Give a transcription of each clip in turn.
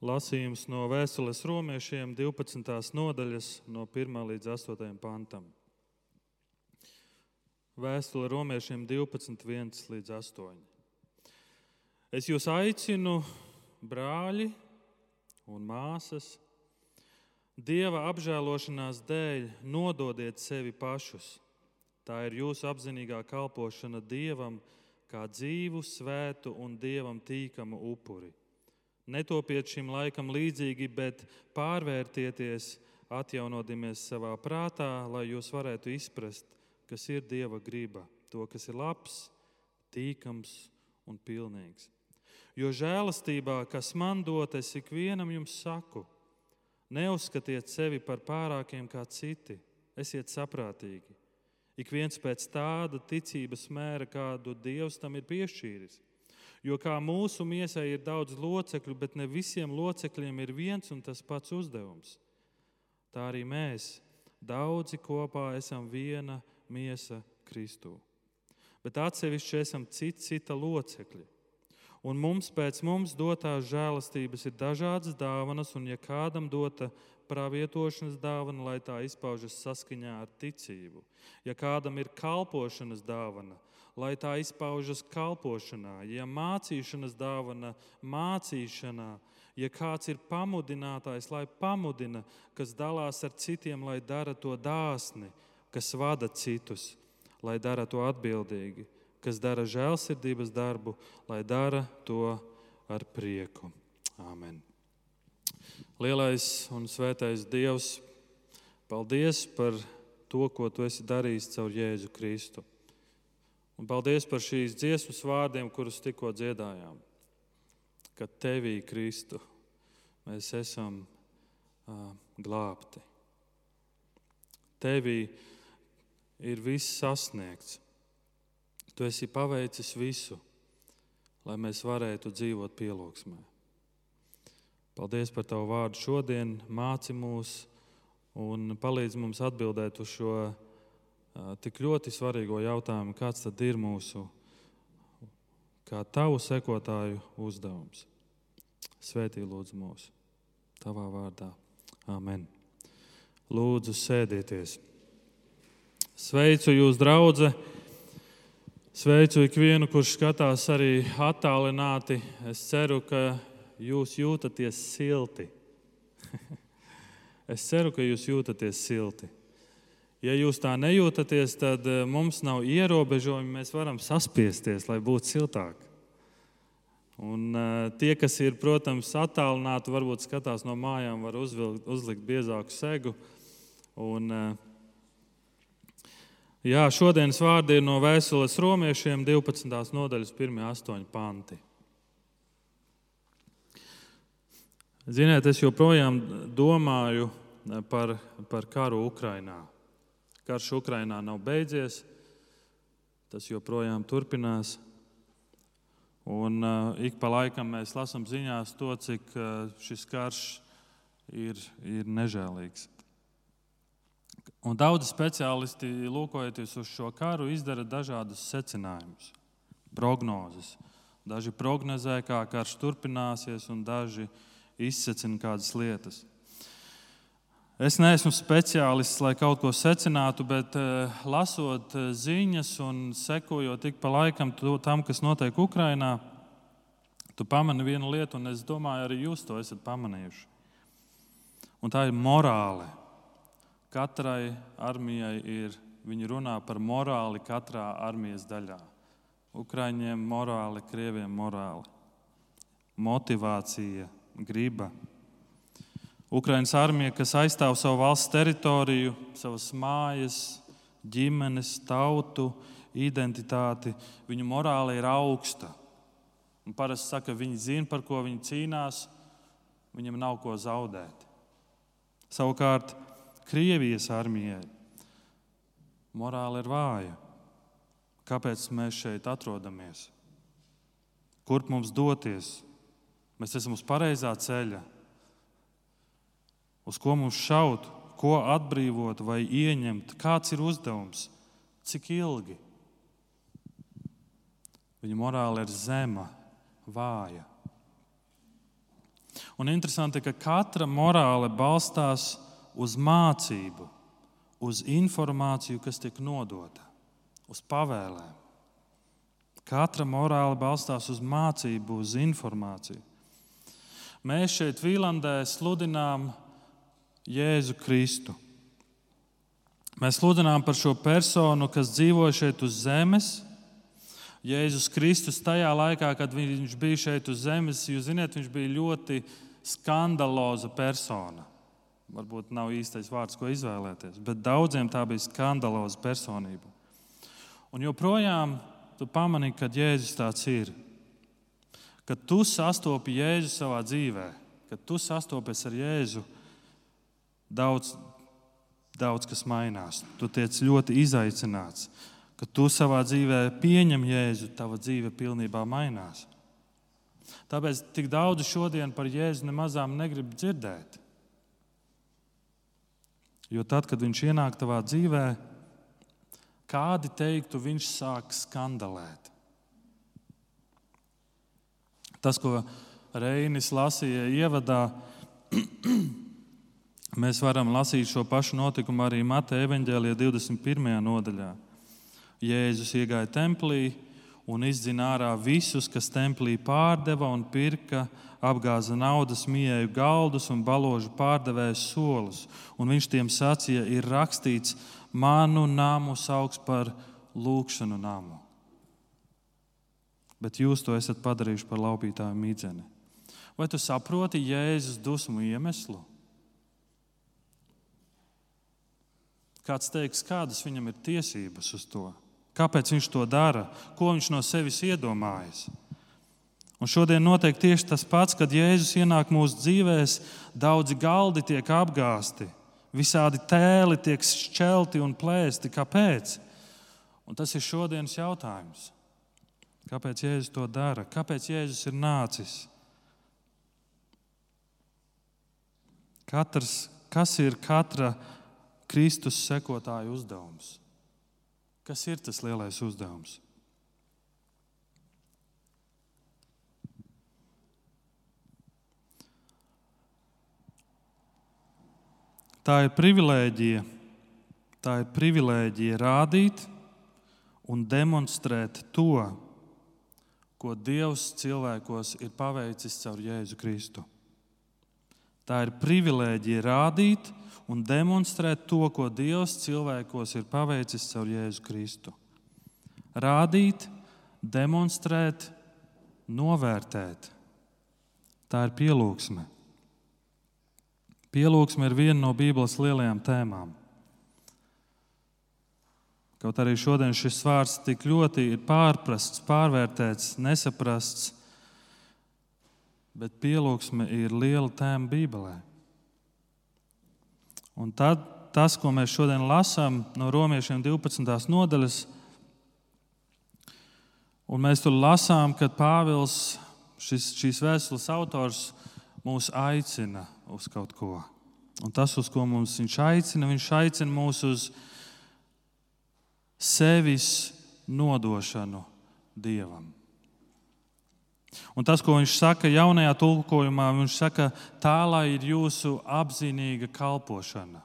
Lasījums no vēstules romiešiem 12. nodaļas, no 1 līdz 8 pantam. Vēstule romiešiem 12, 1 līdz 8. Es jūs aicinu, brāļi un māsas, Dieva apžēlošanās dēļ nododiet sevi pašus. Tā ir jūsu apzinīgā kalpošana Dievam, kā dzīvu, svētu un Dievam tīkamu upuri Netopiet šim laikam līdzīgi, bet pārvērtieties, atjaunoties savā prātā, lai jūs varētu izprast, kas ir Dieva griba, to, kas ir labs, tīkams un pilnīgs. Jo žēlastībā, kas man dot, es ikvienam jums saku, neuzskatiet sevi par pārākiem kā citi, esiet saprātīgi. Ik viens pēc tāda ticības mēra, kādu Dievs tam ir piešķīris. Jo kā mūsu miesai ir daudz locekļu, bet ne visiem locekļiem ir viens un tas pats uzdevums. Tā arī mēs daudzi kopā esam viena miesa Kristū. Bet atsevišķi esam cita, cita locekļi. Un mums pēc mums dotās žēlastības ir dažādas dāvanas, un ja kādam dota pravietošanas dāvana, lai tā izpaužas saskaņā ar ticību, ja kādam ir kalpošanas dāvana, lai tā izpaužas kalpošanā, ja mācīšanas dāvana, mācīšanā, ja kāds ir pamudinātājs, lai pamudina, kas dalās ar citiem, lai dara to dāsni, kas vada citus, lai dara to atbildīgi, kas dara žēlsirdības darbu, lai dara to ar prieku. Āmen. Lielais un svētais Dievs, paldies par to, ko tu esi darījis caur Jēzu Kristu. Un paldies par šīs dziesmas vārdiem, kurus tikko dziedājām. Ka tevī, Kristu, mēs esam uh, glābti. Tevī ir viss sasniegts. Tu esi paveicis visu, lai mēs varētu dzīvot pielūgsmē. Paldies par tavu vārdu šodien, māci mūs un palīdz mums atbildēt uz šo tik ļoti svarīgo jautājumu, kāds tad ir mūsu, kā tavu sekotāju uzdevums. Svētī lūdzu mūsu, tavā vārdā. Amen. Lūdzu, sēdieties. Sveicu jūs, draugi! Sveicu ikvienu, kurš skatās arī attālināti. Es ceru, ka jūs jūtaties silti. es ceru, ka jūs jūtaties silti. Ja jūs tā nejūtaties, tad eh, mums nav ierobežojumi. Mēs varam saspiesties, lai būtu siltāk. Un, uh, tie, kas ir, protams, attālināti, varbūt skatās no mājām, var uzvilkt, uzlikt biezāku segu. Un, uh, jā, šodienas vārdi ir no vēstules romiešiem 12. nodaļas 1,8 panti. Ziniet, es joprojām domāju par, par karu Ukrajinā. Karš Ukrainā nav beidzies, tas joprojām turpinās. Un uh, ik pa laikam mēs lasām ziņās to, cik uh, šis karš ir, ir nežēlīgs. Un daudzi speciālisti, lūkojoties uz šo karu, izdara dažādus secinājumus, prognozes. Daži prognozē, kā karš turpināsies, un daži izsacina kādas lietas. Es neesmu speciālists, lai kaut ko secinātu, bet uh, lasot uh, ziņas un sekojot ik pa laikam tam, kas notiek Ukrajinā, tu pamani vienu lietu, un es domāju, arī jūs to esat pamanījuši. Un tā ir morāle. Katrai armijai ir, viņi runā par morāli katrā armijas daļā. Ukraiņiem morāli, krieviem morāli. Motivācija, griba. Ukraiņas armija, kas aizstāv savu valsts teritoriju, savas mājas, ģimenes, tautu, identitāti, viņu morāli ir augsta. Un parasti saka, viņi zina, par ko viņi cīnās, viņam nav ko zaudēt. Savukārt, Krievijas armijai morāli ir vāja. Kāpēc mēs šeit atrodamies? Kurp mums doties? Mēs esam uz pareizā ceļa uz ko mums šaut, ko atbrīvot vai ieņemt, kāds ir uzdevums, cik ilgi. Viņa morāla ir zema, vāja. Un interesanti, ka katra morāle balstās uz mācību, uz informāciju, kas tiek nodota, uz pavēlēm. Katra morāle balstās uz mācību, uz informāciju. Mēs šeit Vīlandē sludinām Jēzu Kristu. Mēs sludinām par šo personu, kas dzīvoja šeit uz zemes. Jēzus Kristus tajā laikā, kad viņš bija šeit uz zemes, jūs zināt, viņš bija ļoti skandaloza persona. Varbūt nav īstais vārds, ko izvēlēties, bet daudziem tā bija skandaloza personība. Un joprojām tu pamanīji, ka Jēzus tāds ir. Kad tu sastopi Jēzu savā dzīvē, kad tu sastopies ar Jēzu, daudz, daudz kas mainās. Tu tiec ļoti izaicināts. Kad tu savā dzīvē pieņem Jēzu, tava dzīve pilnībā mainās. Tāpēc tik daudz šodien par Jēzu nemazām negrib dzirdēt. Jo tad, kad viņš ienāk tavā dzīvē, kādi teiktu, viņš sāk skandalēt. Tas, ko Reinis lasīja ievadā, Mēs varam lasīt šo pašu notikumu arī Mateja evanģēlijā 21. nodaļā. Jēzus iegāja templī un izdzina ārā visus, kas templī pārdeva un pirka, apgāza naudas mieju galdus un baložu pārdevēju solus. Un viņš tiem sacīja, ir rakstīts, manu namu sauc par lūkšanu namu. Bet jūs to esat padarījuši par laupītāju mīdzeni. Vai tu saproti Jēzus dusmu iemeslu? Kāds teiks, kādas viņam ir tiesības uz to? Kāpēc viņš to dara? Ko viņš no sevis iedomājas? Un šodien notiek tieši tas pats, kad Jēzus ienāk mūsu dzīvēm, daudzi galdi tiek apgāzti, visādi tēli tiek šķelti un plēsti. Kāpēc? Un tas ir šodienas jautājums. Kāpēc Jēzus to dara? Kāpēc Jēzus ir nācis? Katrs, kas ir katra Kristus sekotāju uzdevums. Kas ir tas lielais uzdevums? Tā ir privilēģija, tā ir privilēģija rādīt un demonstrēt to, ko Dievs cilvēkos ir paveicis caur Jēzu Kristu. Tā ir privilēģija rādīt un demonstrēt to, ko Dievs cilvēkos ir paveicis caur Jēzu Kristu. Rādīt, demonstrēt, novērtēt. Tā ir pielūgsme. Pielūgsme ir viena no Bībeles lielajām tēmām. Kaut arī šodien šis vārds tik ļoti ir pārprasts, pārvērtēts, nesaprasts, bet pielūgsme ir liela tēma Bībelē. Un tad tas, ko mēs šodien lasām no romiešiem 12. nodaļas, un mēs tur lasām, ka Pāvils, šis, šīs vēstules autors, mūs aicina uz kaut ko. Un tas, uz ko mums viņš aicina, viņš aicina mūs uz sevis nodošanu Dievam. Un tas, ko viņš saka jaunajā tulkojumā, viņš saka, tā lai ir jūsu apzinīga kalpošana.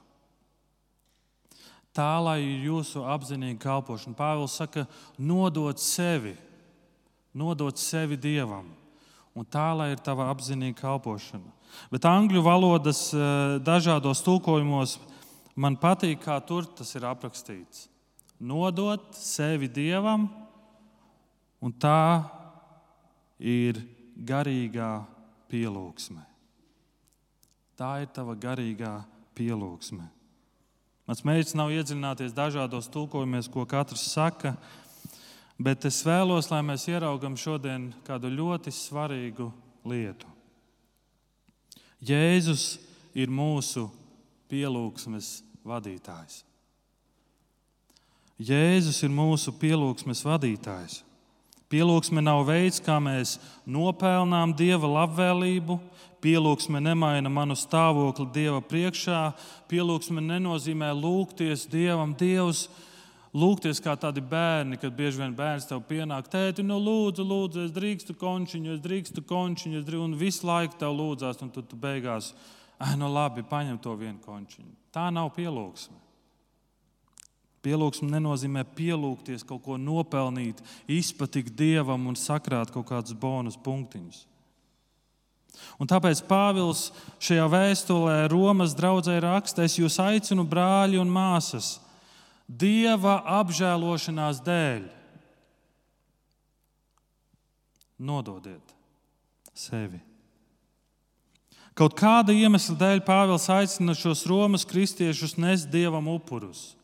Tā lai ir jūsu apzinīga kalpošana. Pāvils saka, nodot sevi, nodot sevi Dievam. Un tā lai ir tava apzinīga kalpošana. Bet angļu valodas eh, dažādos tulkojumos man patīk, kā tur tas ir aprakstīts. Nodot sevi Dievam, un tā ir garīgā pielūgsme. Tā ir tava garīgā pielūgsme. Mans mērķis nav iedziļināties dažādos tulkojumos, ko katrs saka, bet es vēlos, lai mēs ieraugam šodien kādu ļoti svarīgu lietu. Jēzus ir mūsu pielūgsmes vadītājs. Jēzus ir mūsu pielūgsmes vadītājs. Pielūgsme nav veids, kā mēs nopelnām dieva labvēlību. Pielūgsme nemaina manu stāvokli dieva priekšā. Pielūgsme nenozīmē lūgties dievam, Dievs, lūgties kā tādi bērni, kad bieži vien bērns tev pienāk, tēti, nu lūdzu, lūdzu, es drīkstu končiņu, es drīkstu končiņu, es drīkstu, un visu laiku tev lūdzās, un tu, tu beigās, ah, nu labi, paņem to vienu končiņu. Tā nav pielūgsme. Pielūgsme nenozīmē pielūgties, kaut ko nopelnīt, izpatikt dievam un sakrāt kaut kādus bonus punktiņus. Un tāpēc Pāvils šajā vēstulē Romas draudzē raksta: Es jūs aicinu, brāļi un māsas, Dieva apžēlošanās dēļ. Nododiet sevi. Kaut kāda iemesla dēļ Pāvils aicina šos Romas kristiešus nest dievam upurus.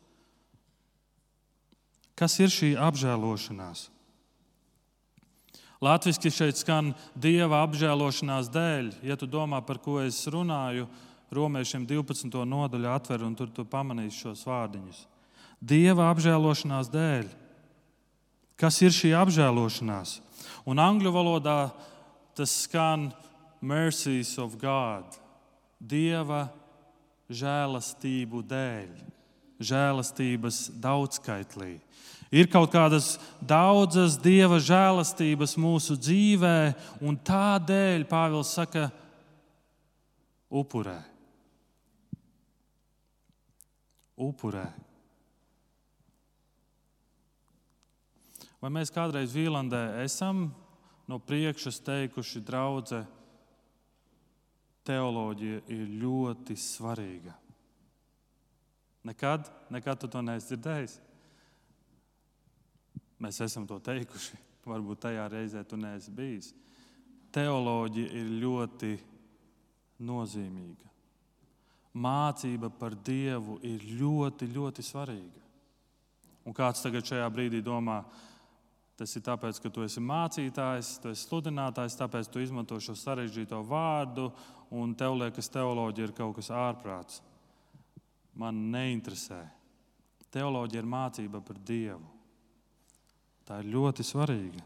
Kas ir šī apžēlošanās? Latvijasiski šeit skan dieva apžēlošanās dēļ. Ja tu domā, par ko es runāju, romiešiem 12. nodaļu atver un tur tu pamanīsi šos vārdiņus. Dieva apžēlošanās dēļ. Kas ir šī apžēlošanās? Un angļu valodā tas skan mercies of God, Dieva žēlastību dēļ, žēlastības daudzskaitlī. Ir kaut kādas daudzas dieva žēlastības mūsu dzīvē, un tādēļ Pāvils saka, upurē. Upurē. Vai mēs kādreiz Vīlandē esam no priekšas teikuši, draudzē, teoloģija ir ļoti svarīga? Nekad, nekad tu to neesi dzirdējis. Mēs esam to teikuši. Varbūt tajā reizē tu neesi bijis. Teoloģija ir ļoti nozīmīga. Mācība par Dievu ir ļoti, ļoti svarīga. Un kāds tagad šajā brīdī domā, tas ir tāpēc, ka tu esi mācītājs, tu esi sludinātājs, tāpēc tu izmanto šo sarežģīto vārdu, un tev liekas, teoloģija ir kaut kas ārprāts. Man neinteresē. Teoloģija ir mācība par Dievu. Tā ir ļoti svarīga.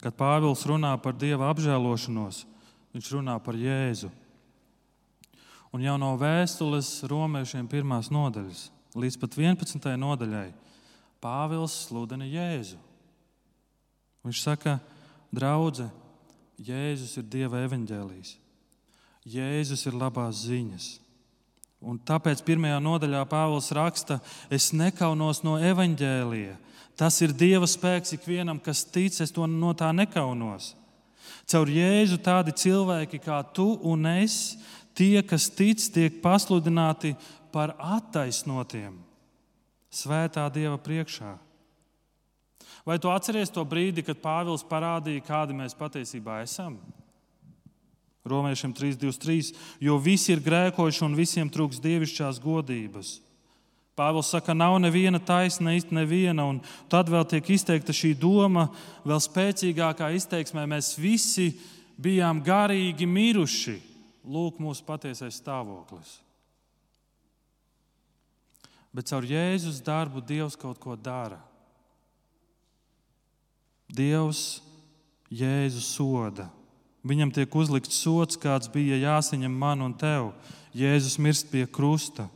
Kad Pāvils runā par dieva apžēlošanos, viņš runā par Jēzu. Un jau no vēstules romiešiem pirmās nodaļas līdz pat 11. nodaļai Pāvils sludina Jēzu. Viņš saka, draudzē, Jēzus ir Dieva evaņģēlijs. Jēzus ir labās ziņas. Un tāpēc pirmajā nodaļā Pāvils raksta, es nekaunos no evaņģēlija. Tas ir Dieva spēks ikvienam, kas tic, es to no tā nekaunos. Caur Jēzu tādi cilvēki kā tu un es, tie, kas tic, tiek pasludināti par attaisnotiem svētā Dieva priekšā. Vai tu atceries to brīdi, kad Pāvils parādīja, kādi mēs patiesībā esam? Romiešiem 3,23. Jo visi ir grēkojuši un visiem trūks dievišķās godības. Pāvils saka, nav neviena taisna, īsti neviena, un tad vēl tiek izteikta šī doma, vēl spēcīgākā izteiksmē, mēs visi bijām garīgi miruši. Lūk, mūsu patiesais stāvoklis. Bet caur Jēzus darbu Dievs kaut ko dara. Dievs Jēzu soda Viņam tiek uzlikts sots, kāds bija jāsaņem man un tev. Jēzus mirst pie krusta.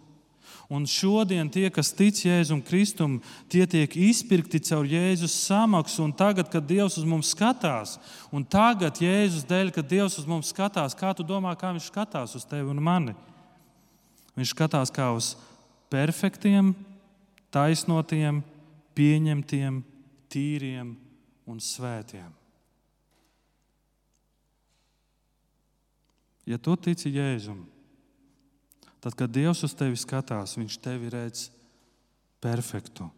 Un šodien tie, kas tic Jēzum Kristum, tie tiek izpirkti caur Jēzus samaksu. Un tagad, kad Dievs uz mums skatās, un tagad Jēzus dēļ, kad Dievs uz mums skatās, kā tu domā, kā Viņš skatās uz tevi un mani? Viņš skatās kā uz perfektiem, taisnotiem, pieņemtiem, tīriem un svētiem. Ja tu tici Jēzum, tad, kad Dievs uz tevi skatās, Viņš tevi redz perfektu.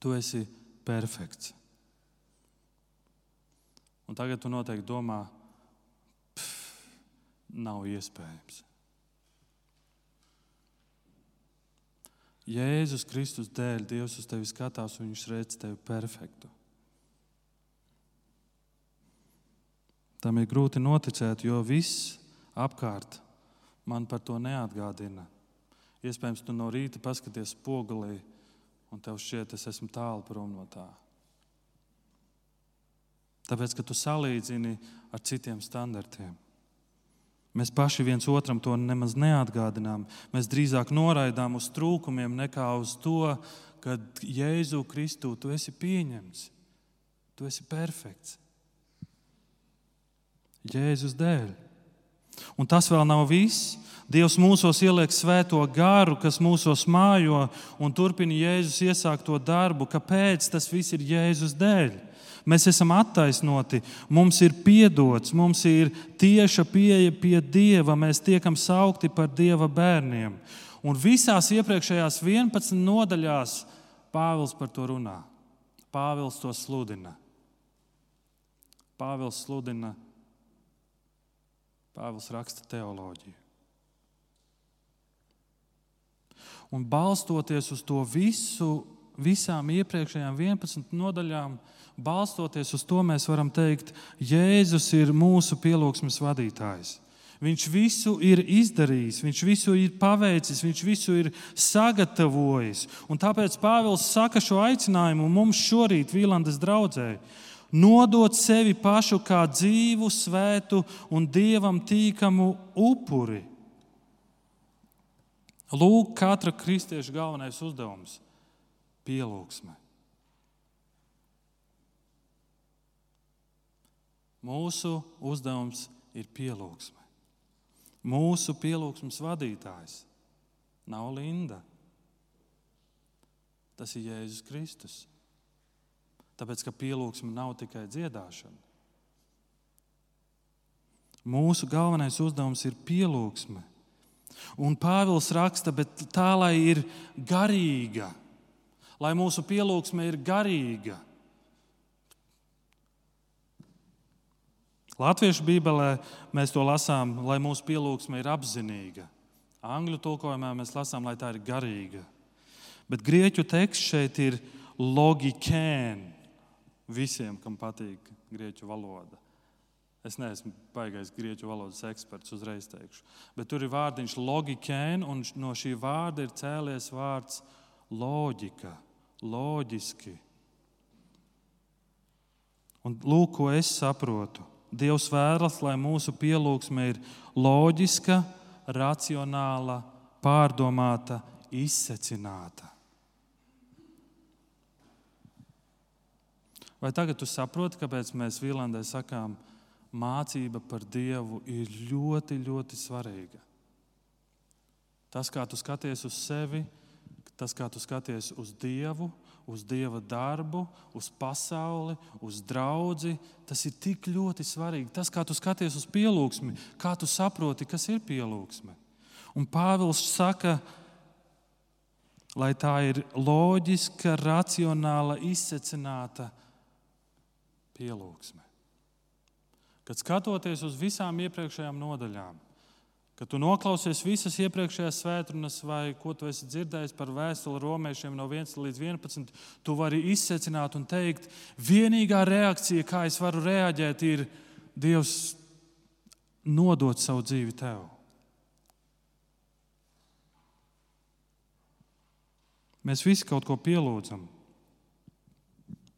Tu esi perfekts. Un tagad tu noteikti domā, pff, nav iespējams. Jēzus Kristus dēļ Dievs uz tevi skatās un viņš redz tevi perfektu. Tam ir grūti noticēt, jo viss apkārt man par to neatgādina. Iespējams, tu no rīta paskaties spogulī, un tev šķiet, es esmu tālu prom no tā. Tāpēc, ka tu salīdzini ar citiem standartiem. Mēs paši viens otram to nemaz neatgādinām. Mēs drīzāk noraidām uz trūkumiem nekā uz to, ka Jēzu Kristu tu esi pieņemts, tu esi perfekts. Jēzus dēļ. Un tas vēl nav viss. Dievs mūsos ieliek svēto garu, kas mūsos mājo un turpina Jēzus iesākt to darbu. Kāpēc tas viss ir Jēzus dēļ? Mēs esam attaisnoti, mums ir piedots, mums ir tieša pieeja pie Dieva, mēs tiekam saukti par Dieva bērniem. Un visās iepriekšējās 11 nodaļās Pāvils par to runā. Pāvils to sludina. Pāvils sludina, Pāvils raksta teoloģiju. Un balstoties uz to visu, visām iepriekšējām 11 nodaļām, balstoties uz to, mēs varam teikt, Jēzus ir mūsu pielūgsmes vadītājs. Viņš visu ir izdarījis, viņš visu ir paveicis, viņš visu ir sagatavojis. Un tāpēc Pāvils saka šo aicinājumu mums šorīt, Vīlandes draudzē, nodot sevi pašu kā dzīvu, svētu un dievam tīkamu upuri. Lūk, katra kristieša galvenais uzdevums - pielūgsme. Mūsu uzdevums ir pielūgsme. Mūsu pielūgsmes vadītājs nav Linda. Tas ir Jēzus Kristus. Tāpēc, ka pielūgsme nav tikai dziedāšana. Mūsu galvenais uzdevums ir pielūgsme. Un Pāvils raksta, bet tā lai ir garīga, lai mūsu pielūgsme ir garīga. Latviešu Bībelē mēs to lasām, lai mūsu pielūgsme ir apzinīga. Angļu tulkojumā mēs lasām, lai tā ir garīga. Bet grieķu teksts šeit ir logikēn. Visiem, kam patīk grieķu valoda. Es neesmu baigais grieķu valodas eksperts, uzreiz teikšu. Bet tur ir vārdiņš logikēn, un no šī vārda ir cēlies vārds loģika, loģiski. Un lūk, ko es saprotu. Dievs vēlas, lai mūsu pielūgsme ir loģiska, racionāla, pārdomāta, izsecināta. Vai tagad jūs saprotat, kāpēc mēs Vīlandē sakām, mācība par Dievu ir ļoti, ļoti svarīga? Tas, kā tu skaties uz sevi, tas, kā tu skaties uz Dievu, uz Dieva darbu, uz pasauli, uz draugu. Tas ir tik ļoti svarīgi. Tas, kā tu skaties uz pielūgsmi, kā tu saproti, kas ir pielūgsme. Un Pāvils saka, lai tā ir loģiska, racionāla, izsecināta pielūgsme. Kad skatoties uz visām iepriekšējām nodaļām, Kad tu noklausies visas iepriekšējās svētdienas, vai ko tu esi dzirdējis par vēstuli romiešiem no 1 līdz 11, tu vari izsecināt un teikt, vienīgā reakcija, kā es varu reaģēt, ir Dievs nodot savu dzīvi tev. Mēs visi kaut ko pielūdzam.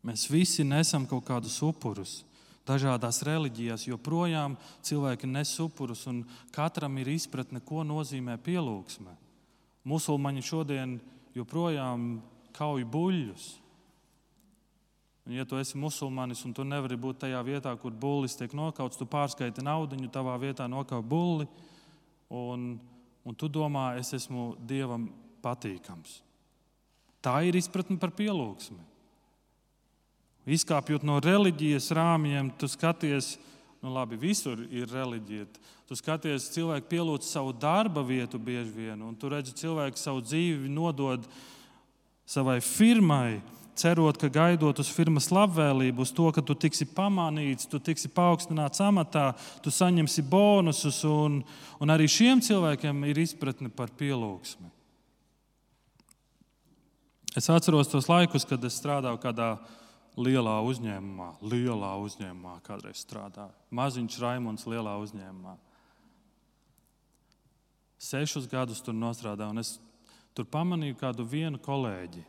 Mēs visi nesam kaut kādus upurus dažādās reliģijās, joprojām cilvēki nes upurus, un katram ir izpratne, ko nozīmē pielūgsme. Musulmaņi šodien joprojām kauj buļļus. Un, ja tu esi musulmanis un tu nevari būt tajā vietā, kur bullis tiek nokauts, tu pārskaiti naudu, tavā vietā nokauj bulli, un, un tu domā, es esmu dievam patīkams. Tā ir izpratne par pielūgsmi. Izkāpjot no reliģijas rāmjiem, tu skaties, nu labi, visur ir reliģija. Tu skaties, cilvēki pielūdz savu darba vietu bieži vien, un tu redzi, cilvēki savu dzīvi nodod savai firmai, cerot, ka gaidot uz firmas labvēlību, uz to, ka tu tiksi pamanīts, tu tiksi paaugstināts amatā, tu saņemsi bonusus, un, un arī šiem cilvēkiem ir izpratne par pielūgsmi. Es atceros tos laikus, kad es strādāju kādā lielā uzņēmumā, lielā uzņēmumā kādreiz strādāju. Maziņš Raimons lielā uzņēmumā. Sešus gadus tur strādāju, un es tur pamanīju kādu vienu kolēģi.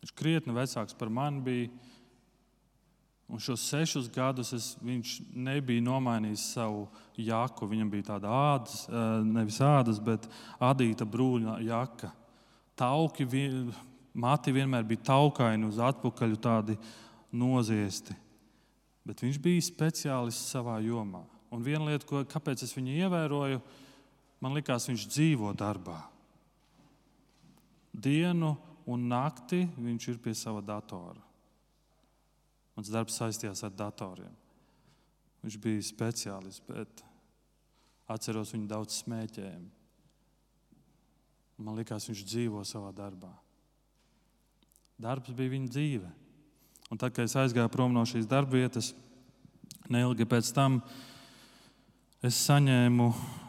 Viņš krietni vecāks par mani bija. Un šos sešus gadus es, viņš nebija nomainījis savu jaku. Viņam bija tāda ādas, nevis ādas, bet adīta brūna jaka. Tauki, mati vienmēr bija taukaini uz atpakaļ, tādi noziesti. Bet viņš bija speciālists savā jomā. Un viena lieta, ko, kāpēc es viņu ievēroju, man likās, viņš dzīvo darbā. Dienu un nakti viņš ir pie sava datora. Mans darbs saistījās ar datoriem. Viņš bija speciālists, bet atceros viņu daudz smēķējumu. Man liekas, viņš dzīvo savā darbā. Darbs bija viņa dzīve. Un tad, kad es aizgāju prom no šīs darbvietas, neilgi pēc tam es saņēmu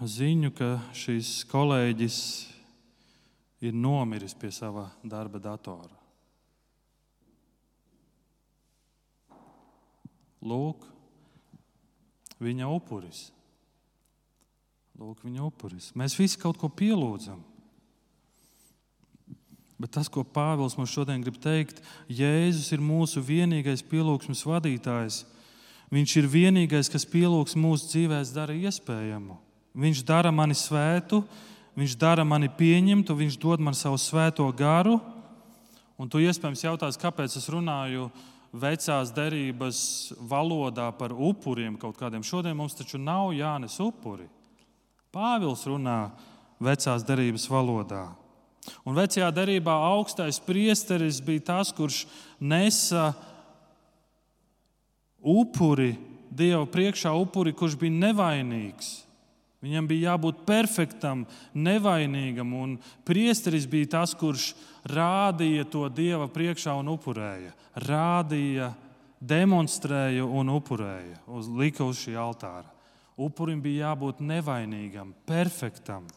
ziņu, ka šīs kolēģis ir nomiris pie sava darba datora. Lūk, viņa upuris. Lūk, viņa upuris. Mēs visi kaut ko pielūdzam. Bet tas, ko Pāvils mums šodien grib teikt, Jēzus ir mūsu vienīgais pielūgsmes vadītājs. Viņš ir vienīgais, kas pielūgs mūsu dzīvēm, dara iespējamu. Viņš dara mani svētu, viņš dara mani pieņemtu, viņš dod man savu svēto garu. Un tu iespējams jautās, kāpēc es runāju vecās derības valodā par upuriem kaut kādiem. Šodien mums taču nav jānes upuri. Pāvils runā vecās derības valodā. Un vecajā derībā augstais priesteris bija tas, kurš nesa upuri Dieva priekšā, upuri, kurš bija nevainīgs. Viņam bija jābūt perfektam, nevainīgam, un priesteris bija tas, kurš rādīja to Dieva priekšā un upurēja. Rādīja, demonstrēja un upurēja, uz, lika uz šī altāra. Upurim bija jābūt nevainīgam, perfektam.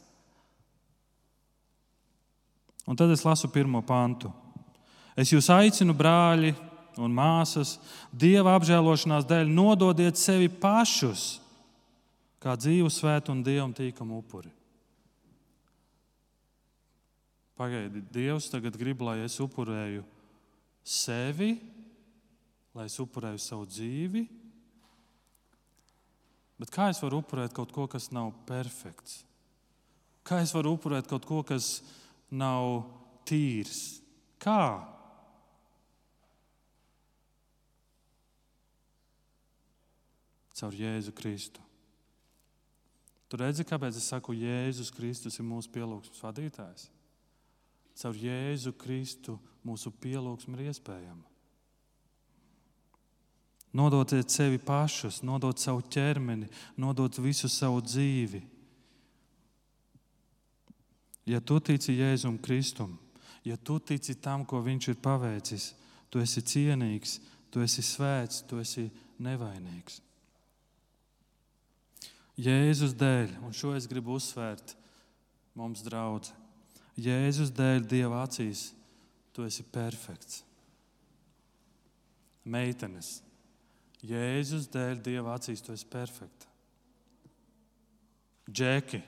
Un tad es lasu pirmo pantu. Es jūs aicinu, brāļi un māsas, Dieva apžēlošanās dēļ, nododiet sevi pašus kā dzīvu, svētu un dievam tīkamu upuri. Pagaidi, Dievs tagad grib, lai es upurēju sevi, lai es upurēju savu dzīvi. Bet kā es varu upurēt kaut ko, kas nav perfekts? Kā es varu upurēt kaut ko, kas nav tīrs? Kā? Caur Jēzu Kristu. Tu redzi, kāpēc es saku, Jēzus Kristus ir mūsu pielūgsmes vadītājs? Caur Jēzu Kristu mūsu pielūgsme ir iespējama. Nododiet sevi pašus, nodot savu ķermeni, nodot visu savu dzīvi. Ja tu tici Jēzum Kristum, ja tu tici tam, ko Viņš ir paveicis, tu esi cienīgs, tu esi svēts, tu esi nevainīgs. Jēzus dēļ, un šo es gribu uzsvērt mums, draugi. Jēzus dēļ Dieva acīs tu esi perfekts. Meitenes, Jēzus dēļ Dieva acīs tu esi perfekta. Džeki,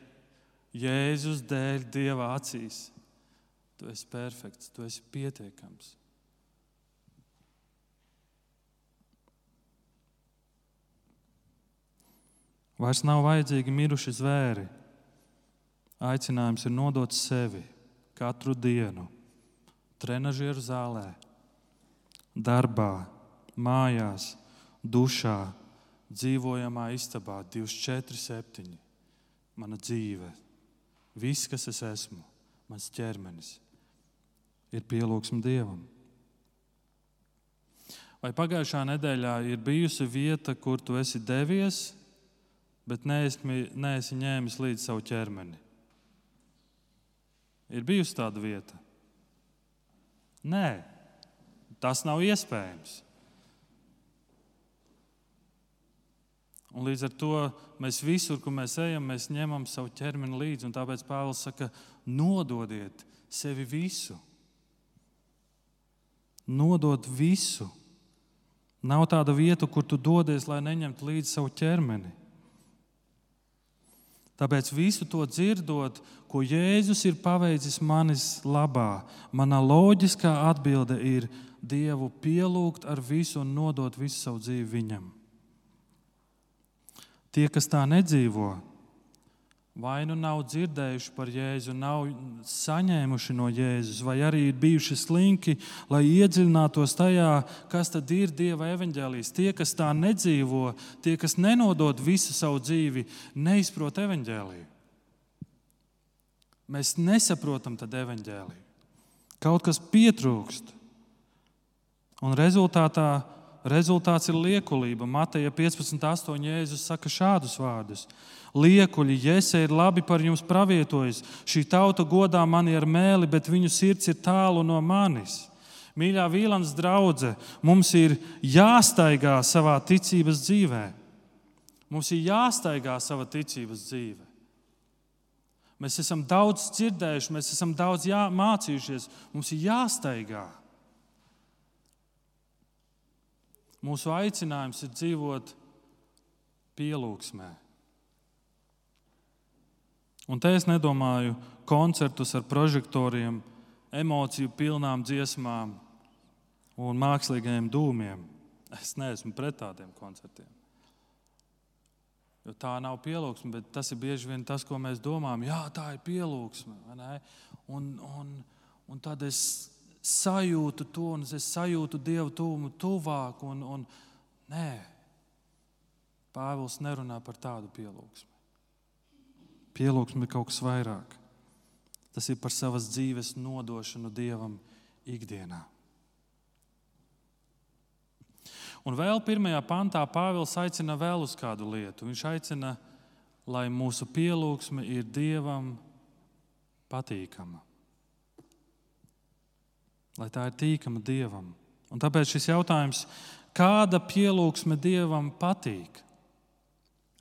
Jēzus dēļ Dieva acīs tu esi perfekts, tu esi pietiekams. Vairs nav vajadzīgi miruši zvēri. Aicinājums ir nodot sevi katru dienu, trenižera zālē, darbā, mājās, dušā, dzīvojamā istabā, 24, 7. Mana dzīve, viss, kas es esmu, mans ķermenis, ir pielūgsme Dievam. Vai pagājušā nedēļā ir bijusi vieta, kur tu esi devies, bet neesi, neesi ņēmis līdzi savu ķermeni. Ir bijusi tāda vieta? Nē, tas nav iespējams. Un līdz ar to mēs visur, kur mēs ejam, mēs ņemam savu ķermeni līdzi. Tāpēc Pāvils saka, nododiet sevi visu. Nodot visu. Nav tāda vieta, kur tu dodies, lai neņemtu līdzi savu ķermeni. Tāpēc visu to dzirdot, ko Jēzus ir paveicis manis labā, mana loģiskā atbilde ir Dievu pielūgt ar visu un nodot visu savu dzīvi Viņam. Tie, kas tā nedzīvo, vai nu nav dzirdējuši par Jēzu, nav saņēmuši no Jēzus, vai arī ir bijuši slinki, lai iedziļinātos tajā, kas tad ir Dieva evaņģēlijas. Tie, kas tā nedzīvo, tie, kas nenodod visu savu dzīvi, neizprot evaņģēliju. Mēs nesaprotam tad evaņģēliju. Kaut kas pietrūkst. Un rezultātā rezultāts ir liekulība. Mateja 15,8 Jēzus saka šādus vārdus: Liekuļi, Jēze ir labi par jums pravietojis. Šī tauta godā mani ar mēli, bet viņu sirds ir tālu no manis. Mīļā Vīlāns draudzene, mums ir jāstaigā savā ticības dzīvē. Mums ir jāstaigā savā ticības dzīvē. Mēs esam daudz dzirdējuši, mēs esam daudz jā, mācījušies. Mums ir jāstaigā. Mūsu aicinājums ir dzīvot pielūgsmē. Un te es nedomāju koncertus ar prožektoriem, emociju pilnām dziesmām un mākslīgiem dūmiem. Es neesmu pret tādiem koncertiem. Jo tā nav pielūgsme, bet tas ir bieži vien tas, ko mēs domājam. Jā, tā ir pielūgsme. Un, un, un tad es sajūtu to, un es sajūtu Dievu tuvumu tuvāk. Un, un, nē, Pāvils nerunā par tādu pielūgsmu. Pielūgsme ir kaut kas vairāk. Tas ir par savas dzīves nodošanu Dievam ikdienā. Un vēl pirmajā pantā Pāvils aicina vēl uz kādu lietu. Viņš aicina, lai mūsu pielūgsme ir Dievam patīkama lai tā ir tīkama Dievam. Un tāpēc šis jautājums, kāda pielūgsme Dievam patīk?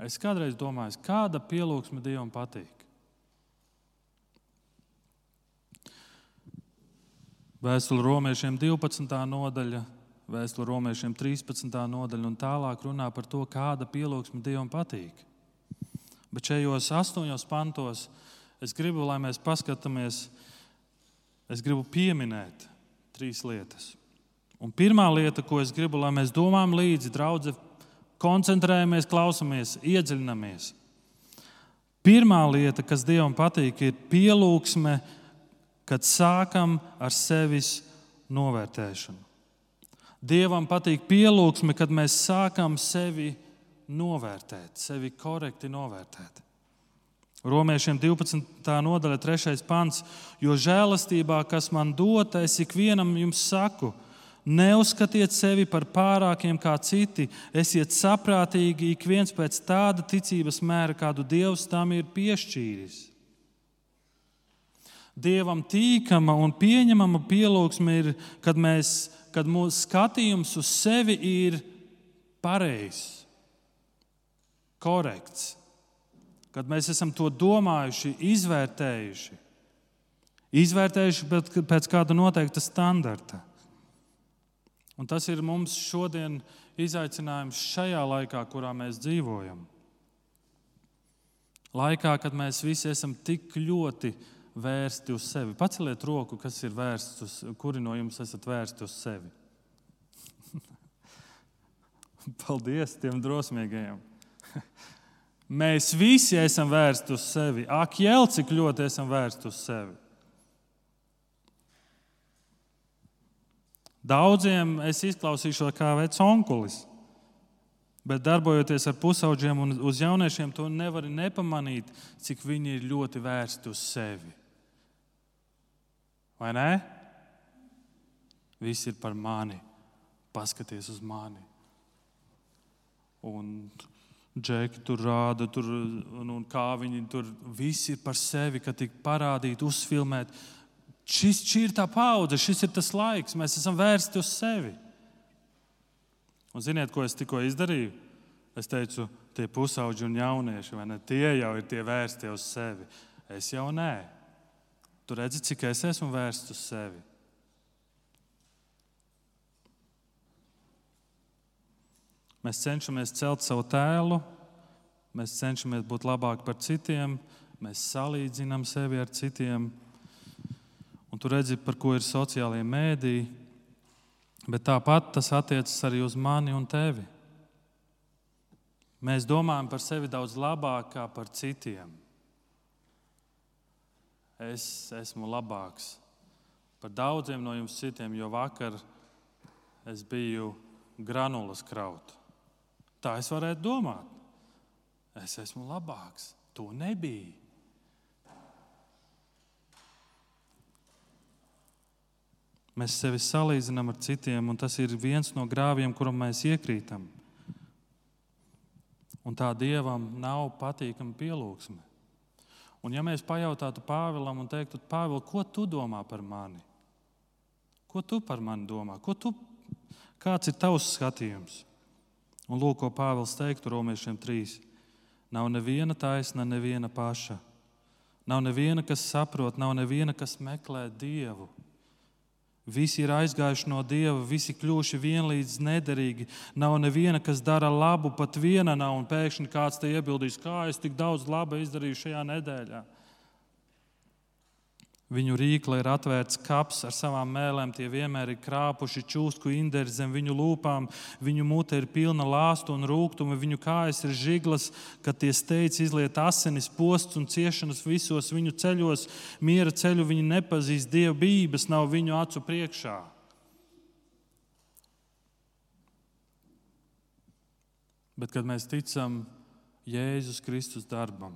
Es kādreiz domāju, kāda pielūgsme Dievam patīk? Vēstule romiešiem 12. nodaļa, vēstule romiešiem 13. nodaļa un tālāk runā par to, kāda pielūgsme Dievam patīk. Bet šajos astoņos pantos es gribu, lai mēs paskatāmies, es gribu pieminēt trīs lietas. Un pirmā lieta, ko es gribu, lai mēs domājam līdzi, draugi, koncentrējamies, klausamies, iedziļinamies. Pirmā lieta, kas Dievam patīk, ir pielūgsme, kad sākam ar sevis novērtēšanu. Dievam patīk pielūgsme, kad mēs sākam sevi novērtēt, sevi korekti novērtēt. Romiešiem 12. nodaļa, 3. pants. Jo žēlastībā, kas man dota, es ikvienam jums saku, neuzskatiet sevi par pārākiem kā citi, esiet saprātīgi ik viens pēc tāda ticības mēra, kādu Dievs tam ir piešķīris. Dievam tīkama un pieņemama pielūgsme ir, kad, mēs, kad mūsu skatījums uz sevi ir pareizs, korekts kad mēs esam to domājuši, izvērtējuši, izvērtējuši pēc kāda noteikta standarta. Un tas ir mums šodien izaicinājums šajā laikā, kurā mēs dzīvojam. Laikā, kad mēs visi esam tik ļoti vērsti uz sevi. Paceliet roku, kas ir vērsts uz, kuri no jums esat vērsti uz sevi. Paldies tiem drosmīgajiem! Mēs visi esam vērsti uz sevi. Ak, jēl, cik ļoti esam vērsti uz sevi. Daudziem es izklausīšos kā vecs onkulis, bet darbojoties ar pusaudžiem un uz jauniešiem, to nevar nepamanīt, cik viņi ir ļoti vērsti uz sevi. Vai ne? Viss ir par mani. Paskaties uz mani. Un Džeki tur rāda, tur, un, un kā viņi tur visi ir par sevi, ka tik parādīt, uzfilmēt. Šis, šī ir tā paudze, šis ir tas laiks, mēs esam vērsti uz sevi. Un ziniet, ko es tikko izdarīju? Es teicu, tie pusauģi un jaunieši, vai ne? Tie jau ir tie vērsti uz sevi. Es jau nē. Tu redzi, cik es esmu vērsts uz sevi. Mēs cenšamies celt savu tēlu, mēs cenšamies būt labāki par citiem, mēs salīdzinām sevi ar citiem. Un tu redzi, par ko ir sociālajie mēdīji. Bet tāpat tas attiecas arī uz mani un tevi. Mēs domājam par sevi daudz labāk kā par citiem. Es esmu labāks par daudziem no jums citiem, jo vakar es biju granulas kraut. Tā es varētu domāt. Es esmu labāks. To nebija. Mēs sevi salīdzinām ar citiem, un tas ir viens no grāviem, kuram mēs iekrītam. Un tā dievam nav patīkama pielūgsme. Un ja mēs pajautātu Pāvilam un teiktu, Pāvil, ko tu domā par mani? Ko tu par mani domā? Tu, kāds ir tavs skatījums? Un lūk, ko Pāvils teiktu Romiešiem 3. Nav neviena taisna, neviena paša. Nav neviena, kas saprot, nav neviena, kas meklē Dievu. Visi ir aizgājuši no Dieva, visi kļuvuši vienlīdz nederīgi. Nav neviena, kas dara labu, pat viena nav. Un pēkšņi kāds te iebildīs, kā es tik daudz laba izdarīju šajā nedēļā. Viņu rīkla ir atvērts kaps ar savām mēlēm, tie vienmēr ir krāpuši čūsku inderi zem viņu lūpām, viņu mute ir pilna lāstu un rūkumu, viņu kājas ir žiglas, kad tie steidz izliet asinis, posts un ciešanas visos viņu ceļos. Miera ceļu viņi nepazīst, dieva bības nav viņu acu priekšā. Bet, kad mēs ticam Jēzus Kristus darbam,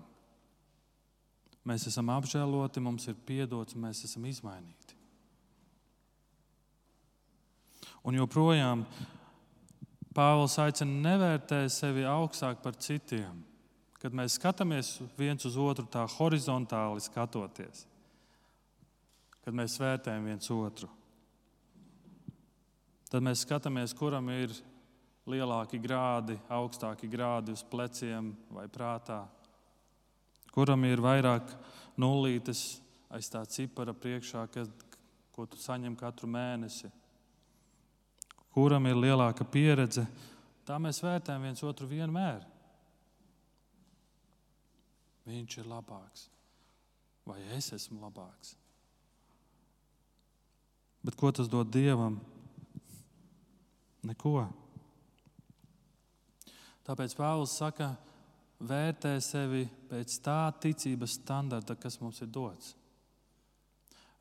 Mēs esam apžēloti, mums ir piedots, mēs esam izmainīti. Un joprojām Pāvils aicina nevērtēt sevi augstāk par citiem. Kad mēs skatāmies viens uz otru tā horizontāli skatoties, kad mēs vērtējam viens otru, tad mēs skatāmies, kuram ir lielāki grādi, augstāki grādi uz pleciem vai prātā kuram ir vairāk nullītes aiz tā cipara priekšā, kad, ko tu saņem katru mēnesi, kuram ir lielāka pieredze. Tā mēs vērtējam viens otru vienmēr. Viņš ir labāks, vai es esmu labāks. Bet ko tas dod Dievam? Neko. Tāpēc Pāvils saka, ka vērtē sevi pēc tā ticības standarta, kas mums ir dots.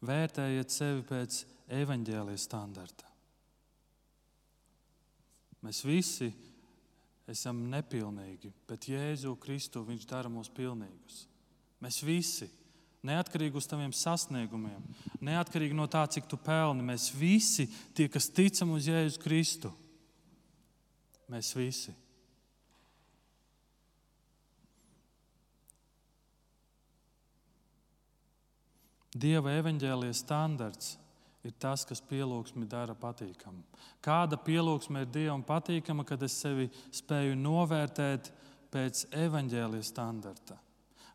Vērtējiet sevi pēc evaņģēlijas standarta. Mēs visi esam nepilnīgi, bet Jēzu Kristu viņš dara mūs pilnīgus. Mēs visi, neatkarīgi no taviem sasniegumiem, neatkarīgi no tā, cik tu pelni, mēs visi, tie, kas ticam uz Jēzu Kristu, mēs visi Dieva evaņģēlijas standarts ir tas, kas pielūgsmi dara patīkamu. Kāda pielūgsme ir Dievam patīkama, kad es sevi spēju novērtēt pēc evaņģēlijas standarta,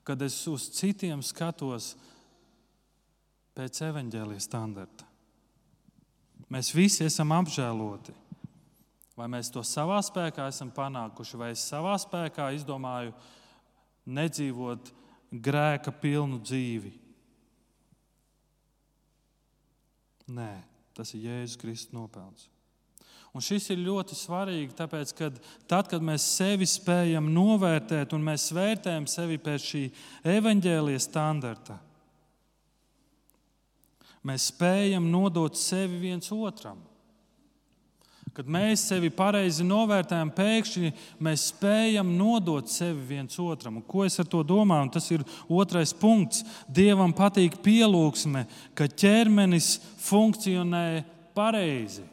kad es uz citiem skatos pēc evaņģēlijas standarta. Mēs visi esam apžēloti. Vai mēs to savā spēkā esam panākuši, vai es savā spēkā izdomāju nedzīvot grēka pilnu dzīvi? Nē, tas ir Jēzus Kristus nopelns. Un šis ir ļoti svarīgi, tāpēc, ka tad, kad mēs sevi spējam novērtēt un mēs vērtējam sevi pēc šī evaņģēlijas standarta, mēs spējam nodot sevi viens otram. Kad mēs sevi pareizi novērtējam, pēkšņi mēs spējam nodot sevi viens otram. Un ko es ar to domāju? Un tas ir otrais punkts. Dievam patīk pielūgsme, ka ķermenis funkcionē pareizi.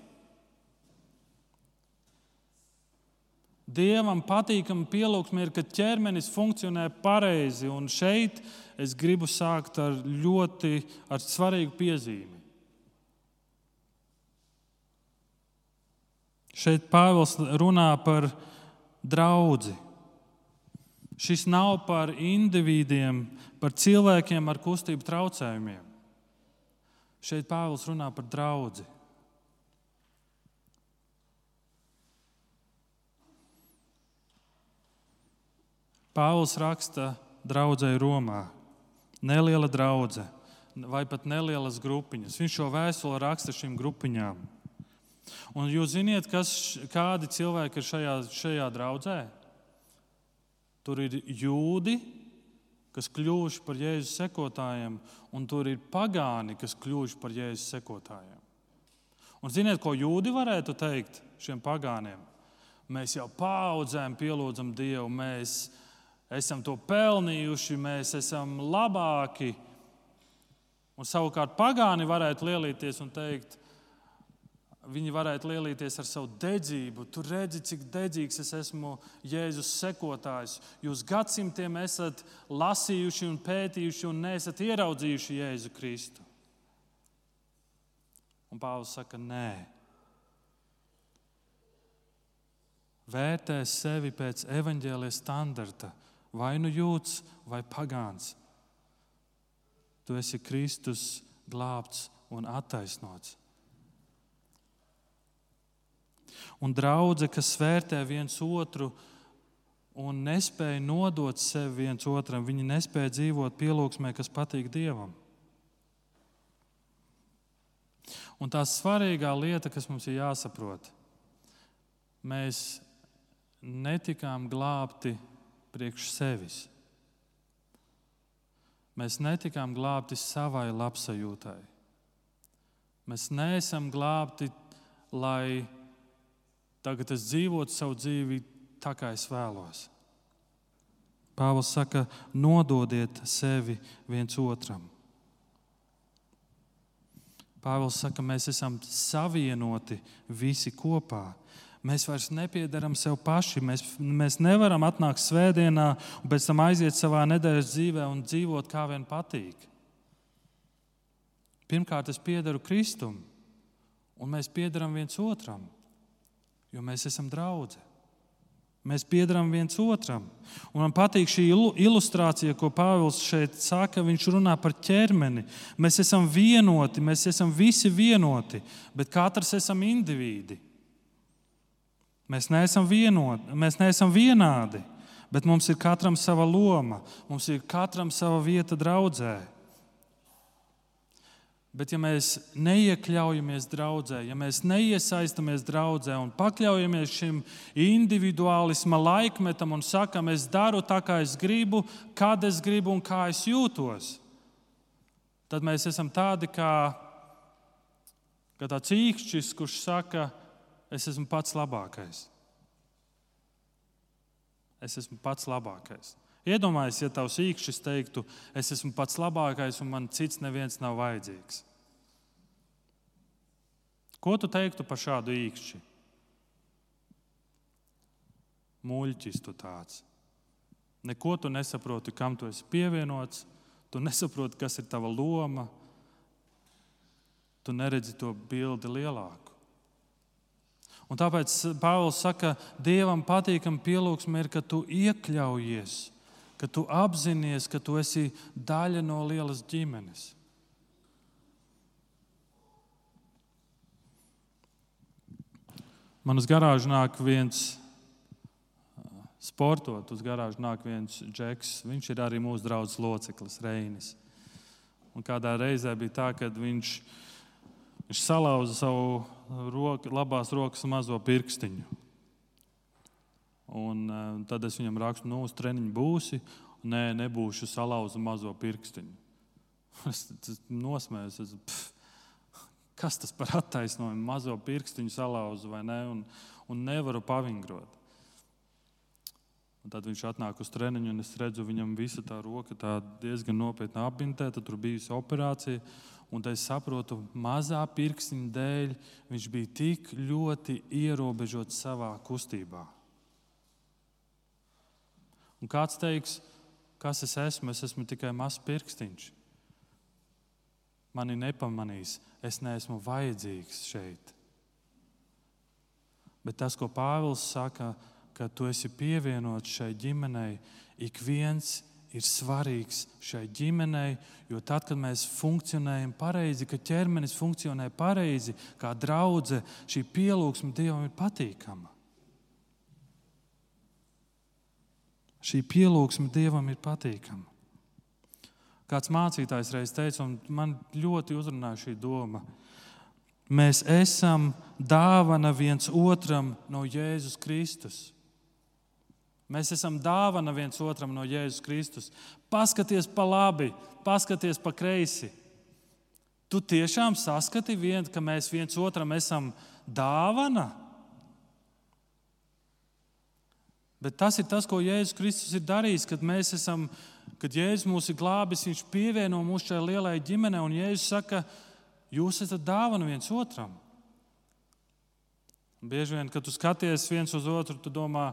Dievam patīkama pielūgsme ir, ka ķermenis funkcionē pareizi. Un šeit es gribu sākt ar ļoti ar svarīgu piezīmi. Šeit Pāvils runā par draugu. Šis nav par individiem, par cilvēkiem ar kustību traucējumiem. Šeit Pāvils runā par draugu. Pāvils raksta draudzēji Romā. Neliela draudzene vai pat nelielas grupiņas. Viņš šo vēstuli raksta šīm grupiņām. Un jūs zināt, kas, kādi cilvēki ir šajā, šajā draudzē? Tur ir jūdi, kas kļuvuši par Jēzus sekotājiem, un tur ir pagāni, kas kļuvuši par Jēzus sekotājiem. Un ziniet, ko jūdi varētu teikt šiem pagāniem? Mēs jau paudzēm pielūdzam Dievu, mēs esam to pelnījuši, mēs esam labāki. Un savukārt pagāni varētu lielīties un teikt, viņi varētu lielīties ar savu dedzību. Tur redzi, cik dedzīgs es esmu Jēzus sekotājs. Jūs gadsimtiem esat lasījuši un pētījuši un neesat ieraudzījuši Jēzu Kristu. Un Pāvils saka, nē. Vērtē sevi pēc evaņģēlijas standarta, vai nu jūts, vai pagāns. Tu esi Kristus glābts un attaisnots. Un draudzene, kas vērtē viens otru un nespēja nodot sevi viens otram. Viņi nespēja dzīvot pielūgsmē, kas patīk Dievam. Un tā svarīgā lieta, kas mums ir jāsaprot, mēs netikām glābti priekš sevis. Mēs netikām glābti savai labsajūtai. Mēs neesam glābti, lai Tagad es dzīvotu savu dzīvi tā, kā es vēlos. Pāvils saka, nododiet sevi viens otram. Pāvils saka, mēs esam savienoti visi kopā. Mēs vairs nepiedaram sev paši. Mēs, mēs nevaram atnākt svētdienā un pēc tam aiziet savā nedēļas dzīvē un dzīvot kā vien patīk. Pirmkārt, es piedaru Kristum, un mēs piedaram viens otram jo mēs esam draugi. Mēs piedarām viens otram. Un man patīk šī ilustrācija, ko Pāvils šeit saka. Viņš runā par ķermeni. Mēs esam vienoti, mēs esam visi vienoti, bet katrs esam indivīdi. Mēs neesam vienoti, mēs neesam vienādi, bet mums ir katram sava loma, mums ir katram sava vieta draudzē. Bet, ja mēs neiekļaujamies draudzē, ja mēs neiesaistamies draudzē un pakļaujamies šim individuālisma laikmetam un sakam, es daru tā, kā es gribu, kad es gribu un kā es jūtos, tad mēs esam tādi kā, kā tāds īkšķis, kurš saka, es esmu pats labākais. Es esmu pats labākais. Iedomājieties, ja tavs īkšķis teiktu, es esmu pats labākais un man cits neviens nav vajadzīgs. Ko tu teiktu par šādu īkšķi? Mūļķis tu tāds. Neko tu nesaproti, kam tu esi pievienots, tu nesaproti, kas ir tava loma. Tu neredzi to bildi lielāku. Un tāpēc Pāvils saka, Dievam patīkam pielūgsme ir, ka tu iekļaujies ka tu apzinājies, ka tu esi daļa no lielas ģimenes. Man uz garāžu nāk viens sportot, uz garāžu nāk viens džeks. Viņš ir arī mūsu draugs loceklis, Reinis. Un kādā reizē bija tā, ka viņš, viņš salauza savu roku, labās rokas mazo pirkstiņu. Un, uh, tad es viņam rakstu, nu, uz treniņu būsi. Nē, nebūšu salauzu mazo pirkstiņu. Es, es nosmējos, es, pff, kas tas par attaisnojumu? Mazo pirkstiņu salauzu vai ne? Un, un nevaru pavingrot. Un tad viņš atnāk uz treniņu, un es redzu, viņam visa tā roka tā diezgan nopietni apbintēta. Tur bija operācija. Un es saprotu, mazā pirkstiņa dēļ viņš bija tik ļoti ierobežots savā kustībā. Un kāds teiks, kas es esmu? Es esmu tikai mazs pirkstiņš. Mani nepamanīs, es neesmu vajadzīgs šeit. Bet tas, ko Pāvils saka, ka tu esi pievienots šai ģimenei, ik viens ir svarīgs šai ģimenei, jo tad, kad mēs funkcionējam pareizi, kad ķermenis funkcionē pareizi, kā draudzene, šī pielūgsme Dievam ir patīkama. Šī pielūgsme Dievam ir patīkama. Kāds mācītājs reiz teica, un man ļoti uzrunāja šī doma. Mēs esam dāvana viens otram no Jēzus Kristus. Mēs esam dāvana viens otram no Jēzus Kristus. Paskaties pa labi, paskaties pa kreisi. Tu tiešām saskati, vien, ka mēs viens otram esam dāvana. Bet tas ir tas, ko Jēzus Kristus ir darījis, kad mēs esam, kad Jēzus mūs ir glābis, Viņš pievieno mūs šai lielai ģimenei, un Jēzus saka, jūs esat dāvana viens otram. Bieži vien, kad tu skaties viens uz otru, tu domā,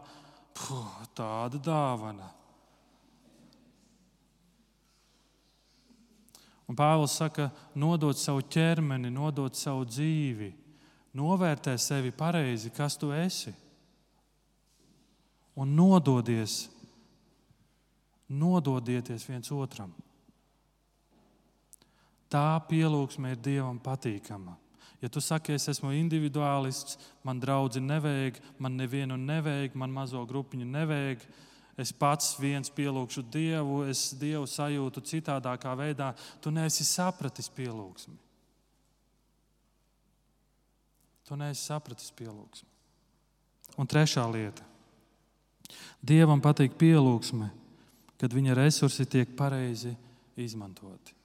tāda dāvana. Un Pāvils saka, nodot savu ķermeni, nodot savu dzīvi, novērtē sevi pareizi, kas tu esi. Un nododies, nododieties viens otram. Tā pielūgsme ir Dievam patīkama. Ja tu saki, es esmu individuālists, man draugi nevajag, man nevienu nevajag, man mazo grupiņu nevajag, es pats viens pielūgšu Dievu, es Dievu sajūtu citādākā veidā, tu neesi sapratis pielūgsmi. Tu neesi sapratis pielūgsmi. Un trešā lieta. Dievam patīk pielūgsme, kad viņa resursi tiek pareizi izmantoti.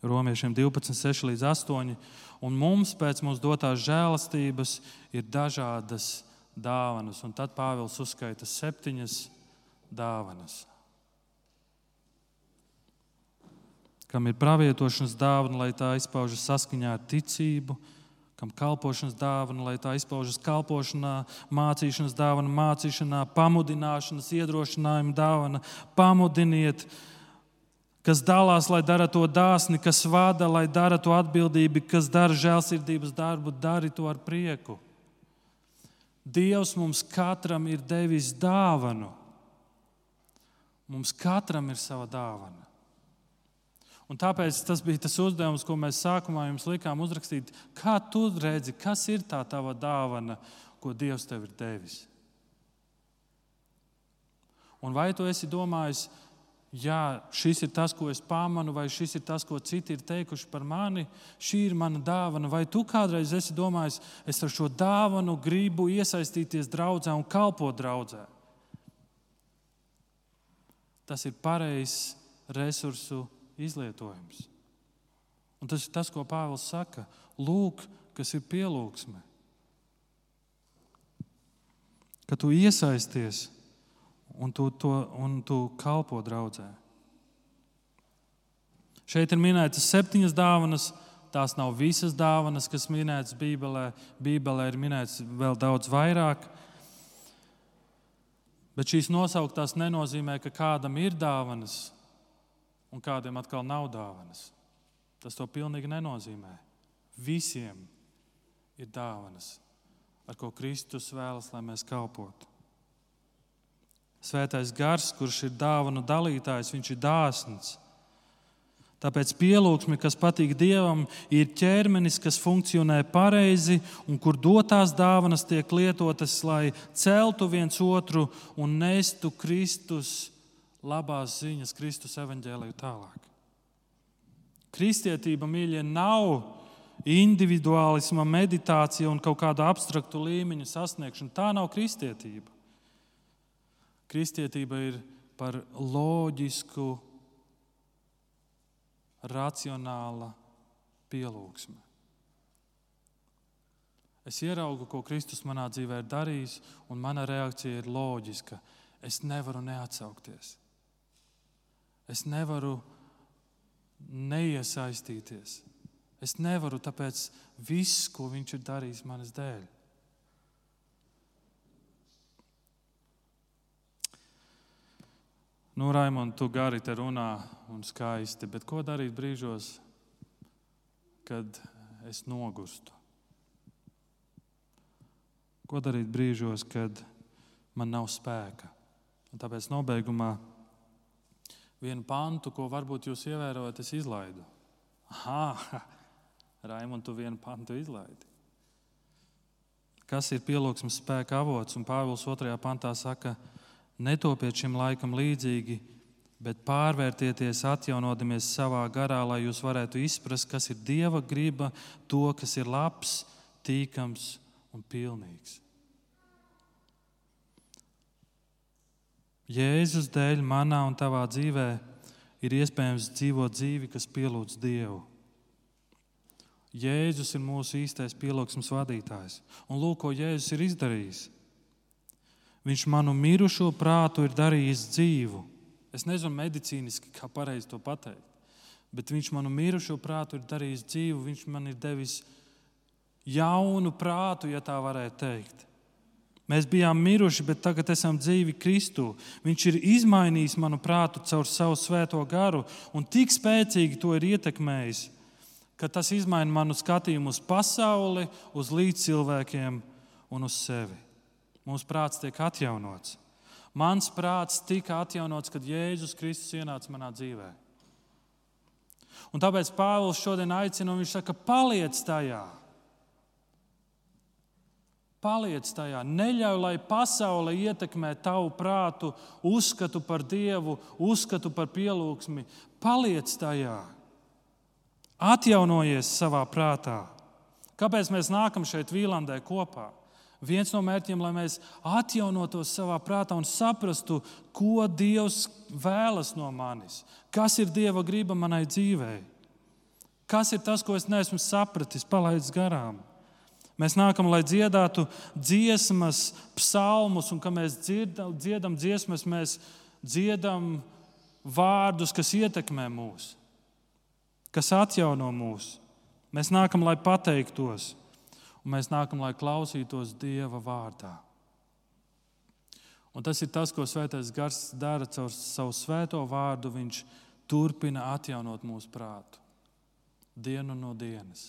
Romiešiem 12, 6 līdz 8. Un mums pēc mūsu dotās žēlastības ir dažādas dāvanas. Un tad Pāvils uzskaita septiņas dāvanas. Kam ir pravietošanas dāvana, lai tā izpaužas saskaņā ar ticību, kam kalpošanas dāvana, lai tā izpaužas kalpošanā, mācīšanas dāvana, mācīšanā, pamudināšanas, iedrošinājuma dāvana, pamudiniet, kas dalās, lai dara to dāsni, kas vada, lai dara to atbildību, kas dara žēlsirdības darbu, dari to ar prieku. Dievs mums katram ir devis dāvanu. Mums katram ir sava dāvana. Un tāpēc tas bija tas uzdevums, ko mēs sākumā jums likām uzrakstīt. Kā tu redzi, kas ir tā tava dāvana, ko Dievs tev ir devis? Un vai tu esi domājis, jā, šis ir tas, ko es pamanu, vai šis ir tas, ko citi ir teikuši par mani, šī ir mana dāvana. Vai tu kādreiz esi domājis, es ar šo dāvanu gribu iesaistīties draudzē un kalpot draudzē? Tas ir pareizs resursu izlietojums. Un tas ir tas, ko Pāvils saka. Lūk, kas ir pielūgsme. Ka tu iesaisties un tu, to, un tu kalpo draudzē. Šeit ir minētas septiņas dāvanas. Tās nav visas dāvanas, kas minētas Bībelē. Bībelē ir minēts vēl daudz vairāk. Bet šīs nosauktās nenozīmē, ka kādam ir dāvanas un kādam atkal nav dāvanas. Tas to pilnīgi nenozīmē. Visiem ir dāvanas, ar ko Kristus vēlas, lai mēs kalpotu. Svētais gars, kurš ir dāvanu dalītājs, viņš ir dāsns. Tāpēc pielūgsme, kas patīk Dievam, ir ķermenis, kas funkcionē pareizi un kur dotās dāvanas tiek lietotas, lai celtu viens otru un nestu Kristus labās ziņas, Kristus evaņģēliju tālāk. Kristietība, mīļie, nav individuālisma, meditācija un kaut kāda abstraktu līmeņa sasniegšana. Tā nav kristietība. Kristietība ir par loģisku, racionāla pielūgsme. Es ieraugu, ko Kristus manā dzīvē ir darījis, un mana reakcija ir loģiska. Es nevaru neatsaukties. Es nevaru neiesaistīties. Es nevaru, tāpēc viss, ko Viņš ir darījis manas dēļ. Nu, Raimond, tu gari te runā un skaisti, bet ko darīt brīžos, kad es nogurstu? Ko darīt brīžos, kad man nav spēka? Un tāpēc nobeigumā vienu pantu, ko varbūt jūs ievērojat, es izlaidu. Aha, Raimond, tu vienu pantu izlaidi. Kas ir pielūgsmes spēka avots? Un Pāvils 2. pantā saka, ka Netopiet šim laikam līdzīgi, bet pārvērtieties, atjaunodamies savā garā, lai jūs varētu izprast, kas ir Dieva griba, to, kas ir labs, tīkams un pilnīgs. Jēzus dēļ manā un tavā dzīvē ir iespējams dzīvot dzīvi, kas pielūdz Dievu. Jēzus ir mūsu īstais pielūgsmes vadītājs. Un lūk, ko Jēzus ir izdarījis. Viņš manu mirušo prātu ir darījis dzīvu. Es nezinu medicīniski, kā pareizi to pateikt, bet viņš manu mirušo prātu ir darījis dzīvu. Viņš man ir devis jaunu prātu, ja tā varētu teikt. Mēs bijām miruši, bet tagad esam dzīvi Kristū. Viņš ir izmainījis manu prātu caur savu svēto garu, un tik spēcīgi to ir ietekmējis, ka tas izmaina manu skatījumu uz pasauli, uz līdzcilvēkiem un uz sevi. Mūsu prāts tiek atjaunots. Mans prāts tika atjaunots, kad Jēzus Kristus ienāca manā dzīvē. Un tāpēc Pāvils šodien aicina, un viņš saka, paliec tajā. Paliec tajā, neļauj, lai pasaule ietekmē tavu prātu, uzskatu par dievu, uzskatu par pielūgsmi. Paliec tajā, atjaunojies savā prātā. Kāpēc mēs nākam šeit Vīlandē kopā? Viens no mērķiem, lai mēs atjaunotos savā prātā un saprastu, ko Dievs vēlas no manis, kas ir Dieva griba manai dzīvei, kas ir tas, ko es neesmu sapratis, palaidis garām. Mēs nākam, lai dziedātu dziesmas, psalmus, un kad mēs dziedam, dziedam dziesmas, mēs dziedam vārdus, kas ietekmē mūs, kas atjauno mūs. Mēs nākam, lai pateiktos, un mēs nākam, lai klausītos Dieva vārdā. Un tas ir tas, ko Svētais Gars dara caur savu svēto vārdu. Viņš turpina atjaunot mūsu prātu dienu no dienas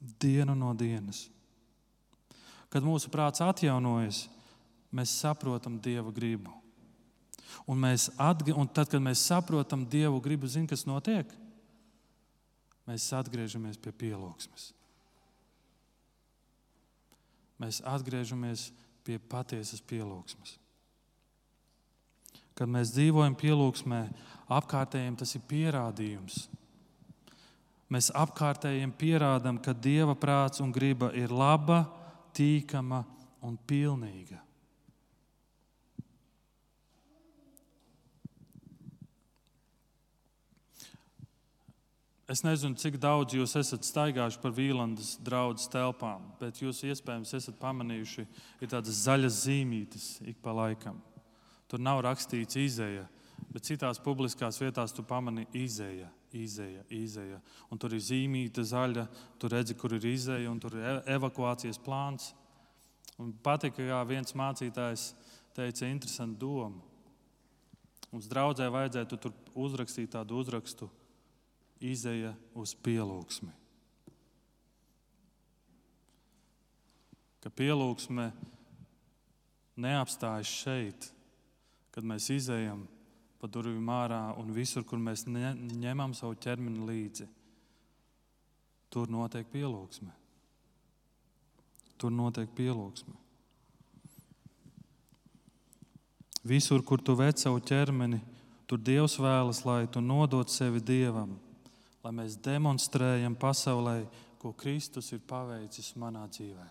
dienu no dienas. Kad mūsu prāts atjaunojas, mēs saprotam Dieva gribu. Un, atg... un tad, kad mēs saprotam Dievu gribu, zinām, kas notiek? Mēs atgriežamies pie pielūgsmes. Mēs atgriežamies pie patiesas pielūgsmes. Kad mēs dzīvojam pielūgsmē, apkārtējiem tas ir pierādījums, mēs apkārtējiem pierādām, ka Dieva prāts un griba ir laba, tīkama un pilnīga. Es nezinu, cik daudz jūs esat staigājuši pa Vīlandes draugu telpām, bet jūs iespējams esat pamanījuši, ir tādas zaļas zīmītes ik pa laikam. Tur nav rakstīts izēja, bet citās publiskās vietās tu pamani izēja izēja, izēja. Un tur ir zīmīta zaļa, tur redzi, kur ir izēja, un tur ir e- evakuācijas plāns. Un patika, kā viens mācītājs teica, interesantu domu. Mums draudzē vajadzētu tur uzrakstīt tādu uzrakstu, izēja uz pielūgsmi. Ka pielūgsme neapstājas šeit, kad mēs izējam pa durvīm ārā un visur, kur mēs ņemam savu ķermeni līdzi. Tur notiek pielūgsme. Tur notiek pielūgsme. Visur, kur tu vec savu ķermeni, tur Dievs vēlas, lai tu nodod sevi Dievam, lai mēs demonstrējam pasaulē, ko Kristus ir paveicis manā dzīvē.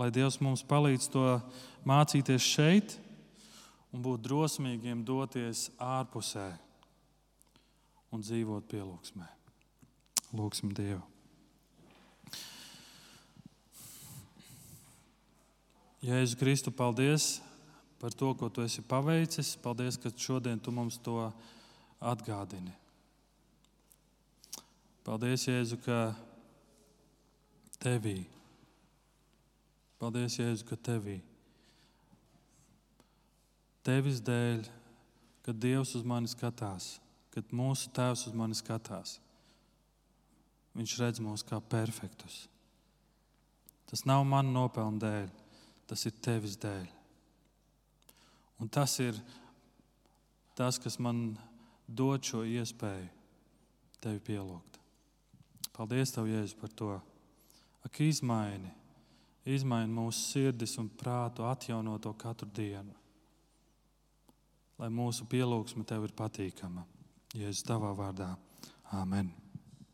Lai Dievs mums palīdz to mācīties šeit, un būt drosmīgiem doties ārpusē un dzīvot pielūgsmē. Lūksim Dievu! Jēzu Kristu, paldies par to, ko tu esi paveicis. Paldies, ka šodien tu mums to atgādini. Paldies, Jēzu, ka tevī. Paldies, Jēzu, ka tevī tevis dēļ, kad Dievs uz mani skatās, kad mūsu Tēvs uz mani skatās. Viņš redz mūs kā perfektus. Tas nav manu nopelnu dēļ, tas ir tevis dēļ. Un tas ir tas, kas man dod šo iespēju tevi pielūgt. Paldies, Tev, Jēzus, par to. Ak, izmaini, izmaini mūsu sirdis un prātu, atjauno to katru dienu. Lai mūsu pielūgsme tev ir patīkama. Jēzus tavā vārdā. Āmen!